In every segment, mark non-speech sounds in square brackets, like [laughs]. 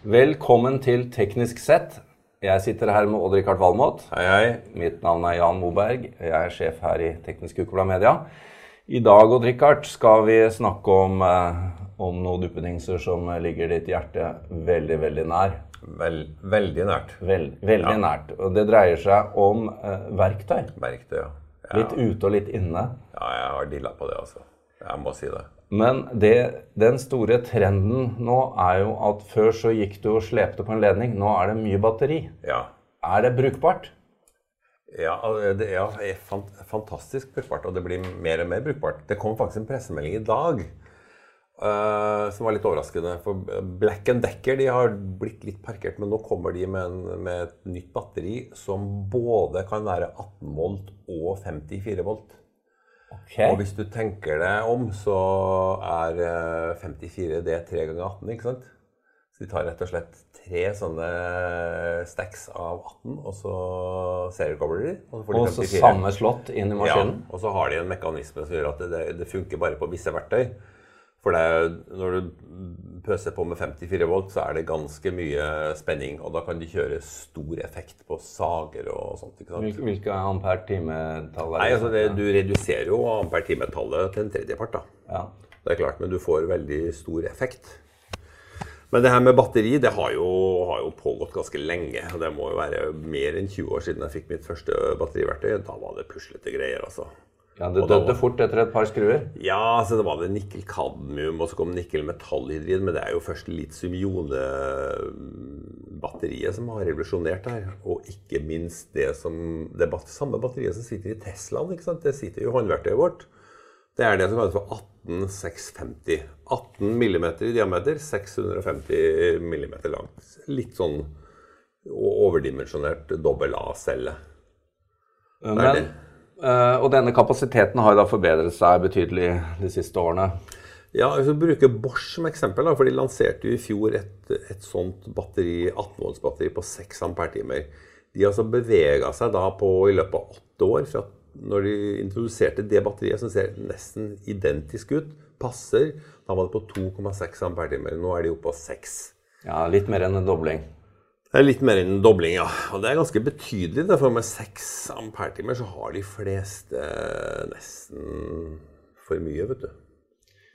Velkommen til Teknisk sett. Jeg sitter her med Odd-Rikard Valmot. Hei, hei. Mitt navn er Jan Moberg. Jeg er sjef her i Teknisk Ukeblad Media. I dag Odd-Rikard, skal vi snakke om, eh, om noen duppedingser som ligger ditt hjerte veldig, veldig nær. Vel, veldig nært. Vel, veldig nært. Og det dreier seg om eh, verktøy. Verktøy, ja. ja. Litt ute og litt inne. Ja, jeg har dilla på det, altså. Jeg må si det. Men det, den store trenden nå er jo at før så gikk du og slepte på en ledning. Nå er det mye batteri. Ja. Er det brukbart? Ja, det er fantastisk brukbart, og det blir mer og mer brukbart. Det kom faktisk en pressemelding i dag uh, som var litt overraskende. For Black Decker de har blitt litt parkert, men nå kommer de med, en, med et nytt batteri som både kan være 18 volt og 54 volt. Okay. Og hvis du tenker deg om, så er 54 det 3 ganger 18, ikke sant? Så de tar rett og slett tre sånne stacks av 18, og så seriecoverer de. Og så får de og så samme slått inn i maskinen? Ja, og så har de en mekanisme som gjør at det, det funker bare på visse verktøy. For det, når du pøser på med 54 volt, så er det ganske mye spenning. Og da kan de kjøre stor effekt på sager og sånt. ikke sant? Hvilke ampere-timetall er det? Nei, altså det, Du reduserer jo ampere-timetallet til en tredjepart. da. Ja. Det er klart, men du får veldig stor effekt. Men det her med batteri det har jo, har jo pågått ganske lenge. og Det må jo være mer enn 20 år siden jeg fikk mitt første batteriverktøy. Da var det puslete greier, altså. Ja, Det døde fort etter et par skruer? Ja, så det var det nikkel-kadmium, og så kom nikkel-metallhydrid. Men det er jo først litium-ione-batteriet som har revolusjonert her. Og ikke minst det som Det samme batteriet som sitter i Teslaen. ikke sant? Det sitter jo i håndverktøyet vårt. Det er det som kalles for 18650. 18 mm i diameter, 650 mm langt. Litt sånn overdimensjonert dobbel A-celle. Men Eh, og denne kapasiteten har da forbedret seg betydelig de siste årene. Ja, hvis vi bruker Bosch som eksempel, da, for de lanserte jo i fjor et, et sånt batteri, 18-volts-batteri på 6 ampere-timer. De har altså bevega seg da på i løpet av åtte år fra når de introduserte det batteriet, som ser nesten identisk ut, passer. Da var det på 2,6 ampere-timer. Nå er de oppe på 6. Ja, litt mer enn en dobling. Det er litt mer enn en dobling, ja. Og det er ganske betydelig. For med 6 ampertimer så har de fleste nesten for mye, vet du.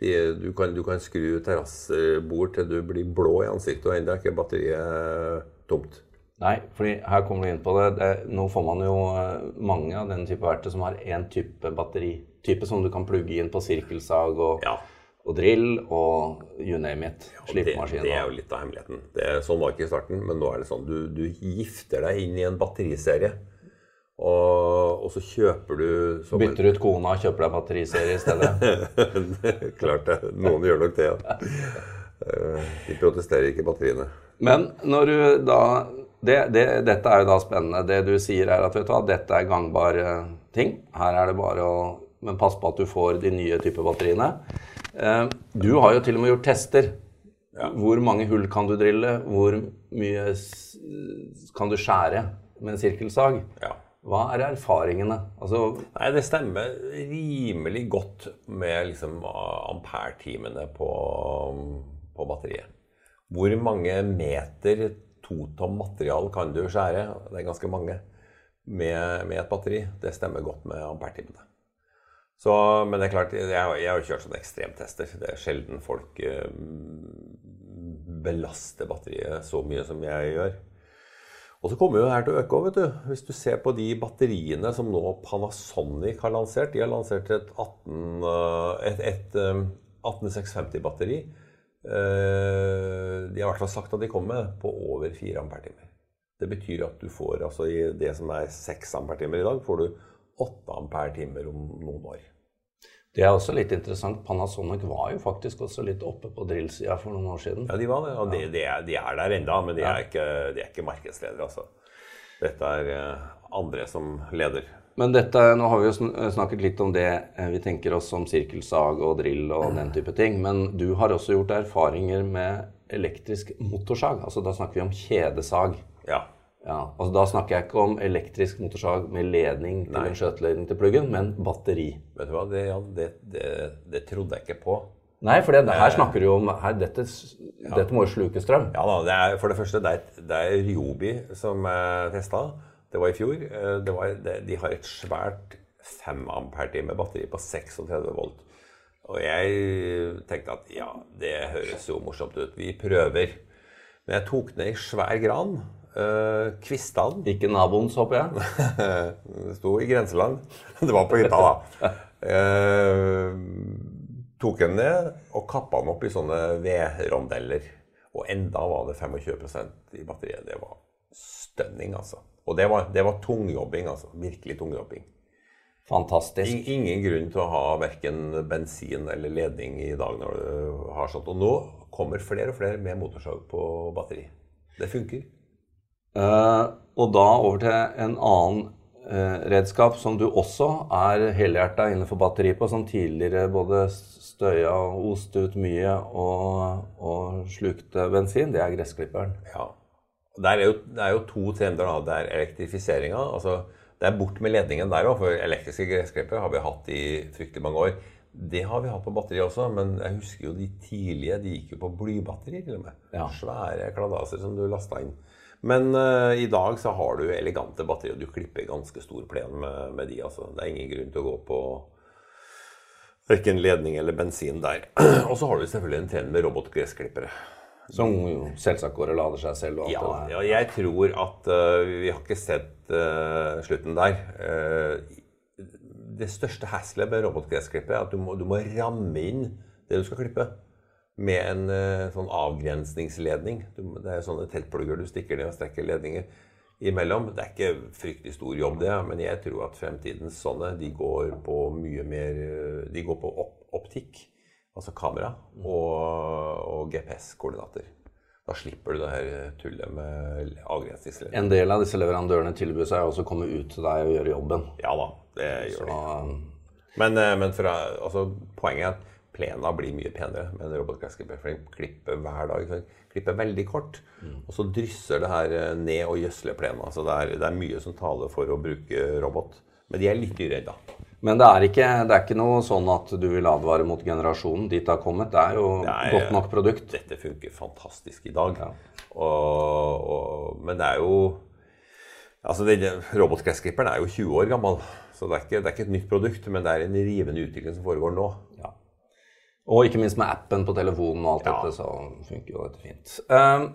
De, du, kan, du, kan, skru terrassebord til du blir blå i ansiktet, og ennå er ikke batteriet tomt. Nei, fordi her kommer du inn på det. det. Nå får man jo eh, mange av den type verktøy som har én type batteritype som du kan plugge inn på sirkelsag og ja og drill og you name it. Slipemaskin. Det, det, er jo litt av hemmeligheten. Det, sånn var ikke i starten, men nå er det sånn. Du, du gifter deg inn i en batteriserie. Og, og så kjøper du Bytter ut kona og kjøper deg batteriserie i stedet? [laughs] Klart det. Noen gjør nok det. Ja. Eh, de protesterer ikke batteriene. Men når du da det, det, Dette er jo da spennende. Det du sier er at vet du hva, dette er gangbare ting. Her er det bare å Men pass på at du får de nye typer batteriene. Eh, du har jo til og med gjort tester. Ja. Hvor mange hull kan du drille? Hvor mye kan du skjære med en sirkelsag? Ja. Hva er erfaringene? Altså, Nei, Det stemmer rimelig godt med liksom ampertimene på, på batteriet. Hvor mange meter totom material kan du skjære? Det er ganske mange. Med, med et batteri. Det stemmer godt med ampertimene. Så, men det er klart, jeg, jeg har jo kjørt sånne ekstremtester. Det er sjelden folk eh, belaster batteriet så mye som jeg gjør. Og så kommer jo det her til å øke òg, vet du. Hvis du ser på de batteriene som nå Panasonic har lansert. De har lansert et, 18, eh, et, et 18650-batteri. Eh, de har i hvert fall sagt at de kommer på over 4 ampere-timer. Det betyr at du får altså i det som er 6 ampere-timer i dag, får du 8 ampere-timer om noen år. Det er også litt interessant. Panasonic var jo faktisk også litt oppe på drillsida for noen år siden. Ja, de var det. Og de, de, er, de er, der enda, men de er ikke, de er ikke markedsledere, altså. Dette er eh, andre som leder. Men dette, nå har vi jo snakket litt om det eh, vi tenker oss som sirkelsag og drill og den type ting. Men du har også gjort erfaringer med elektrisk motorsag. Altså da snakker vi om kjedesag. Ja. Ja, altså Da snakker jeg ikke om elektrisk motorsag med ledning til Nei. en skjøteledning til pluggen, men batteri. Vet du hva, det, ja, det, det, det, trodde jeg ikke på. Nei, for det, her snakker du om her, dette, dette må jo sluke strøm. Ja da, det er, For det første, det er, det er Ryobi som jeg testa. Det var i fjor. Eh, det var, det, de har et svært 5 ampere-time batteri på 36 volt. Og jeg tenkte at ja, det høres jo morsomt ut. Vi prøver. Men jeg tok ned i svær gran. Uh, kvistene. Ikke naboens, håper jeg? [laughs] det sto i grenseland. [laughs] Det var på hytta, da. Uh, tok den ned og kappa den opp i sånne vedrondeller. Og enda var det 25% i batteriet. Det var stønning, altså. Og det var, det var tungjobbing, altså. Virkelig tungjobbing. Fantastisk. Ingen grunn til å ha verken bensin eller ledning i dag når du har sånt. Og nå kommer flere og flere med motorsag på batteri. Det funker. Uh, og da over til en annen uh, redskap som du også er helhjerta innenfor batteri på, som tidligere både støya og oste ut mye og, og slukte bensin, det er gressklipperen. Ja. Er, jo, det er jo to trender. da. Det er elektrifiseringa. Altså, det er bort med ledningen der òg, for elektriske gressklipper har vi hatt i fryktelig mange år. Det har vi hatt på batteri også, men jeg husker jo de tidlige. De gikk jo på blybatteri til og med. Ja. Svære kladaser som du lasta inn. Men uh, i dag så har du elegante batterier, og du klipper ganske stor plen med, med de. altså. Det er ingen grunn til å gå på Verken ledning eller bensin der. [clears throat] Og så har du selvfølgelig en trend med robotgressklippere. Som jo selvsagt går og lader seg selv? og alt ja, det der. ja, jeg tror at uh, vi har ikke sett uh, slutten der. Det største hasselet med robotgressklippere er at du må, du må, ramme inn det du skal klippe, med en sånn avgrensningsledning. det er sånne teltplugger du stikker ned og strekker ledninger imellom. Det er ikke fryktelig stor jobb, det, men jeg tror at fremtidens sånne de går på mye mer De går på opp, optikk, altså kamera, og, og GPS-koordinater. Da slipper du det her tullet med avgrensningsledning. En del av disse leverandørene tilbyr seg også å komme ut til deg og gjøre jobben. Ja da, det gjør Så, de. Men, eh, men fra, altså, poenget er at plena blir mye penere med en robotgressklipper. For den klipper hver dag. Klipper veldig kort. Mm. Og så drysser det her eh, ned og gjødsler plena. Så det er, det er, mye som taler for å bruke robot. Men de er litt dyre da. Men det er, ikke, det er, ikke, noe sånn at du vil advare mot generasjonen dit det har kommet. Det er jo det er, godt nok produkt. Dette funker fantastisk i dag. Ja. Og, og, men det er jo Altså, Robotgressklipperen er jo 20 år gammel, så det er, ikke, det er, ikke, et nytt produkt. Men det er en rivende utvikling som foregår nå. Ja. Og ikke minst med appen på telefonen og alt ja. dette, så funker jo dette fint. Um,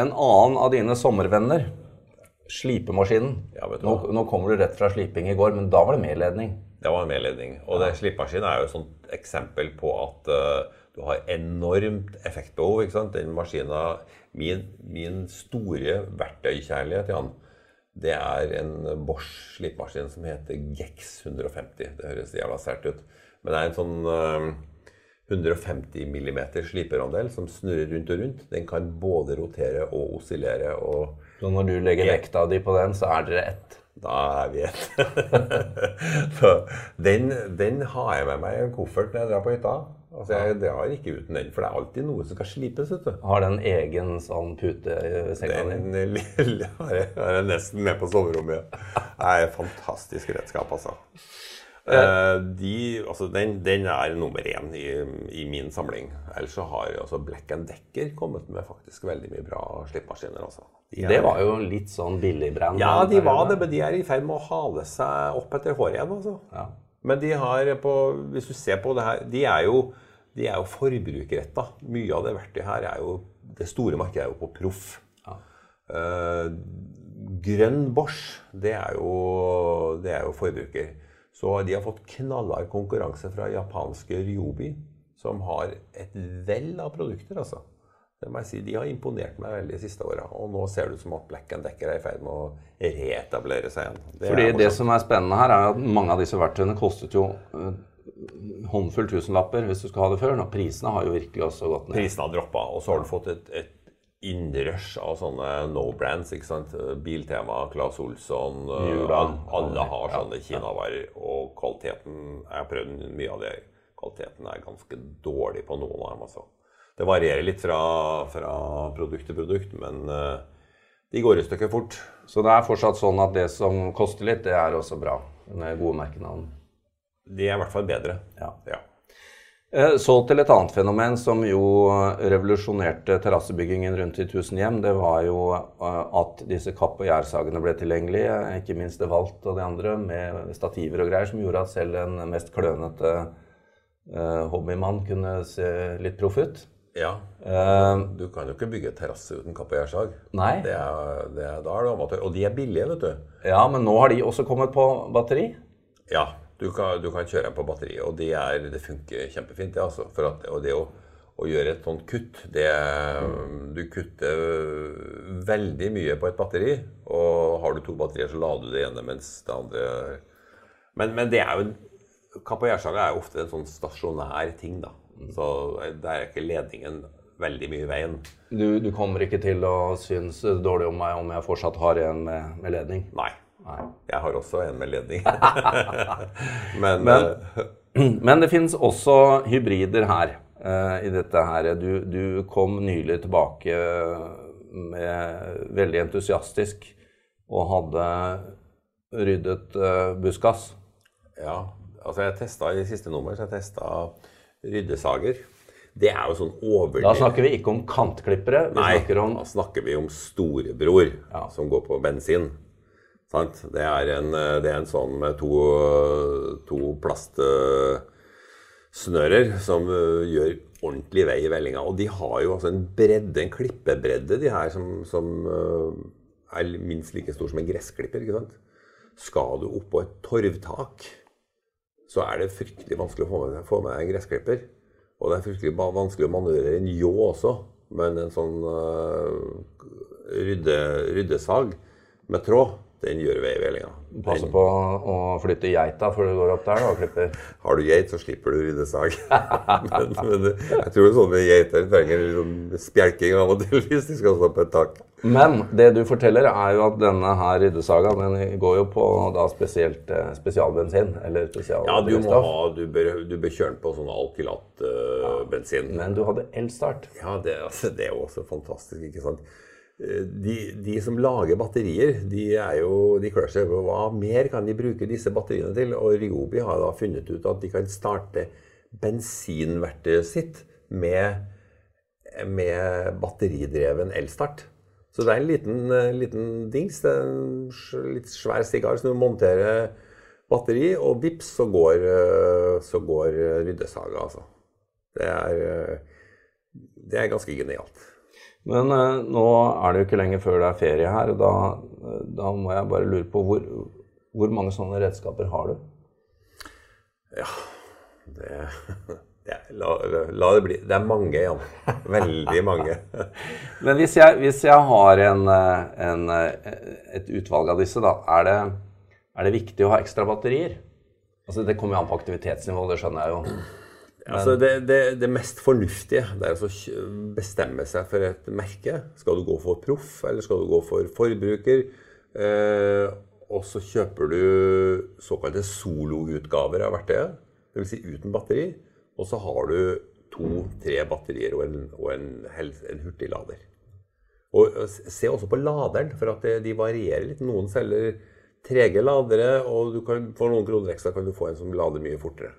en annen av dine sommervenner, slipemaskinen. Ja, nå, nå, kommer du rett fra sliping i går, men da var det medledning. Det var en medledning. Og ja. slipemaskinen er jo et sånt eksempel på at uh, du har enormt effektbehov. ikke sant? Den maskinen, min, min store verktøykjærlighet, Jan, det er en Bosch slipemaskin som heter Gex 150. Det høres jævla sært ut. Men det er en sånn uh, 150 mm sliperandel som snurrer rundt og rundt. Den kan både rotere og oscillere. Og så når du legger vekta di på den, så er dere ett? Da er vi ett. [laughs] den, den, har jeg med meg i en koffert når jeg drar på hytta. Altså Jeg drar ikke uten den, for det er alltid noe som skal slipes. vet du. Har den egen sånn pute i senga di? Den har jeg, har jeg nesten med på soverommet. Det er et fantastisk redskap, altså. Uh, de, altså den, den, er nummer én i, i, min samling. Ellers så har altså Black Decker kommet med faktisk veldig mye bra slippmaskiner. Også. De det var jo litt sånn billigbrand? Ja, de var det, men de er i ferd med å hale seg opp etter håret igjen. Altså. Ja. Men de har på, hvis du ser på det her, de er jo, de er jo forbrukerretta. Mye av det verktøyet her er jo Det store markedet er jo på proff. Ja. Uh, grønn Bosch, det er jo, det er jo forbruker. Så de har fått knallhard konkurranse fra japanske Ryobi, som har et vell av produkter, altså. Det må jeg si, De har imponert meg veldig de siste åra. Og nå ser det ut som at Black Decker er i ferd med å reetablere seg igjen. Det Fordi det som er spennende her, er at mange av disse verktøyene kostet jo uh, håndfull tusenlapper hvis du skal ha det før. Og prisene har jo virkelig også gått ned. Prisene har droppa, og så har du fått et, et innrush av sånne no-brands. ikke sant? Biltema, Claes Olsson Jula. Alle har sånne kinavarer. Og kvaliteten Jeg har prøvd mye av det. Kvaliteten er ganske dårlig på noen av dem. altså. Det varierer litt fra, fra produkt til produkt, men uh, de går i stykker fort. Så det er fortsatt sånn at det som koster litt, det er også bra? Med gode merkenavn? De er i hvert fall bedre. Ja. ja. Eh, Så til et annet fenomen som jo revolusjonerte terrassebyggingen rundt i tusen hjem. Det var jo eh, at disse kapp- og gjærsagene ble tilgjengelige. Ikke minst det Walt og de andre med stativer og greier, som gjorde at selv en mest klønete eh, hobbymann kunne se litt proff ut. Ja. Du kan jo ikke bygge terrasse uten kapp og gjærsag. Nei. Det er, det er, da er du amatør. Og de er billige, vet du. Ja, men nå har de også kommet på batteri. Ja, du kan, du kan kjøre den på batteri, og det, er, det funker kjempefint. Det, altså. For at, og det å, å gjøre et sånt kutt det, Du kutter veldig mye på et batteri. Og har du to batterier, så lader du det ene mens det andre Men, men det er jo gjærsaga er jo ofte en sånn stasjonær ting, da. Så der er ikke ledningen veldig mye i veien. Du, du kommer ikke til å synes dårlig om meg om jeg fortsatt har en med, med ledning. Nei. Nei. Jeg har også en med ledning. [laughs] men, Men- eh, [clears throat] Men det finnes også hybrider her Uh, i dette her. Du, du kom nylig tilbake med veldig entusiastisk og hadde ryddet uh, buskas. Ja, altså jeg testa i siste nummer så jeg testa ryddesager. Det er jo sånn overdrevet Da snakker vi ikke om kantklippere. Vi Nei, snakker om da snakker vi om storebror Ja. som går på bensin. Det, er en, eh, det er en sånn med to, to plastsnører som eh, gjør ordentlig vei i vellinga. Og de har jo altså en bredde, en klippebredde, de her, som, som eh, er minst like stor som en gressklipper. ikke sant? Skal du oppå et torvtak, så er det fryktelig vanskelig å få med, få med en gressklipper. Og det er fryktelig vanskelig å manøvrere en ljå også, men en sånn uh, rydde, ryddesag med tråd, den gjør veivelinga. Passe på å flytte geita før du går opp der da, og klipper. [laughs] Har du geit, så slipper du ryddesag. [laughs] men, men jeg tror sånne geiter trenger litt sånn spjelking av og til [laughs] hvis de skal stå på et tak. Men det du forteller, er jo at denne her ryddesaga den går jo på da spesielt eh, spesialbensin. Eller Ja, du, må ha, du, bør, du bør kjøre den på sånn alkylatbensin. Men du hadde elstart. Ja, det, altså, det er jo også fantastisk, ikke sant. Eh, De, de som lager batterier, de, er jo, de klør seg på hva mer kan de bruke disse batteriene til. Og Ryobi har da funnet ut at de kan starte bensinverktøyet sitt med, med batteridreven elstart. Så det er en liten, eh, liten dings, det er en litt svær sigar som du monterer batteri, og vips, så går, eh, så går ryddesaga, altså. Det er, det er ganske genialt. Men eh, nå er det jo ikke lenger før det er ferie her, og da, da må jeg bare lure på hvor, hvor mange sånne redskaper har du? Det, [laughs] det er, la, la det bli. Det er mange, Jan. [laughs] Veldig mange. [laughs] Men hvis jeg, hvis jeg har en, eh, en, eh, et utvalg av disse, da, er det, er det viktig å ha ekstra batterier? Altså, det kommer jo an på aktivitetsnivå, det skjønner jeg jo. Altså det, det, det mest fornuftige det er å altså bestemme seg for et merke. Skal du gå for proff, eller skal du gå for forbruker? Eh, og så kjøper du såkalte soloutgaver av verktøyet, dvs. Si uten batteri. Og så har du to-tre batterier og en, og en, en hurtiglader. Og se også på laderen, for at det, de varierer litt. Noen selger trege ladere, og du kan, for noen kroner ekstra kan du få en som lader mye fortere.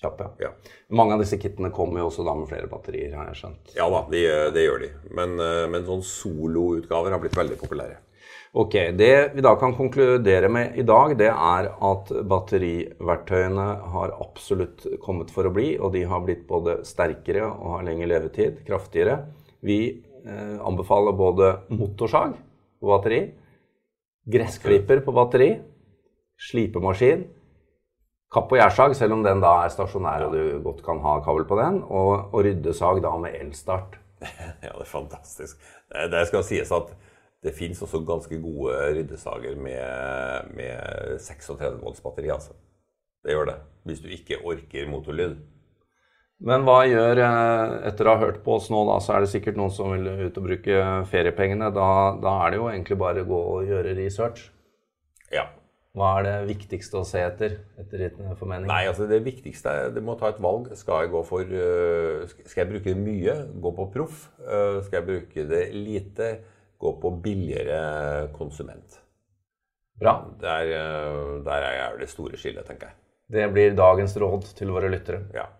Kjappe. Ja. Mange av disse kittene kommer jo også da med flere batterier, har jeg skjønt. Ja da, de, det gjør de. Men, eh, men sånn soloutgaver har blitt veldig populære. Ok, Det vi da kan konkludere med i dag, det er at batteriverktøyene har absolutt kommet for å bli, og de har blitt både sterkere og har lengre levetid, kraftigere. Vi eh, anbefaler både motorsag på batteri, gressklipper på batteri, slipemaskin, kapp- og gjærsag, selv om den da er stasjonær og du godt kan ha kabel på den, og, og ryddesag da med elstart. [laughs] Ja, det er fantastisk. Det, skal sies at det fins også ganske gode ryddesager med, med 36 volts batteri. altså. Det gjør det. Hvis du ikke orker motorlyd. Men hva gjør, eh, etter å ha hørt på oss nå, da, så er det sikkert noen som vil ut og bruke feriepengene. Da, da er det jo egentlig bare å gå og gjøre research. Ja. Hva er det viktigste å se etter, etter din formening? Nei, altså det viktigste er du må ta et valg. Skal jeg gå for øh, Skal jeg bruke det mye? Gå på proff. Øh, skal jeg bruke det lite? Gå på billigere konsument. Bra. Der, øh, der er det store skillet, tenker jeg. Det blir dagens råd til våre lyttere. Ja.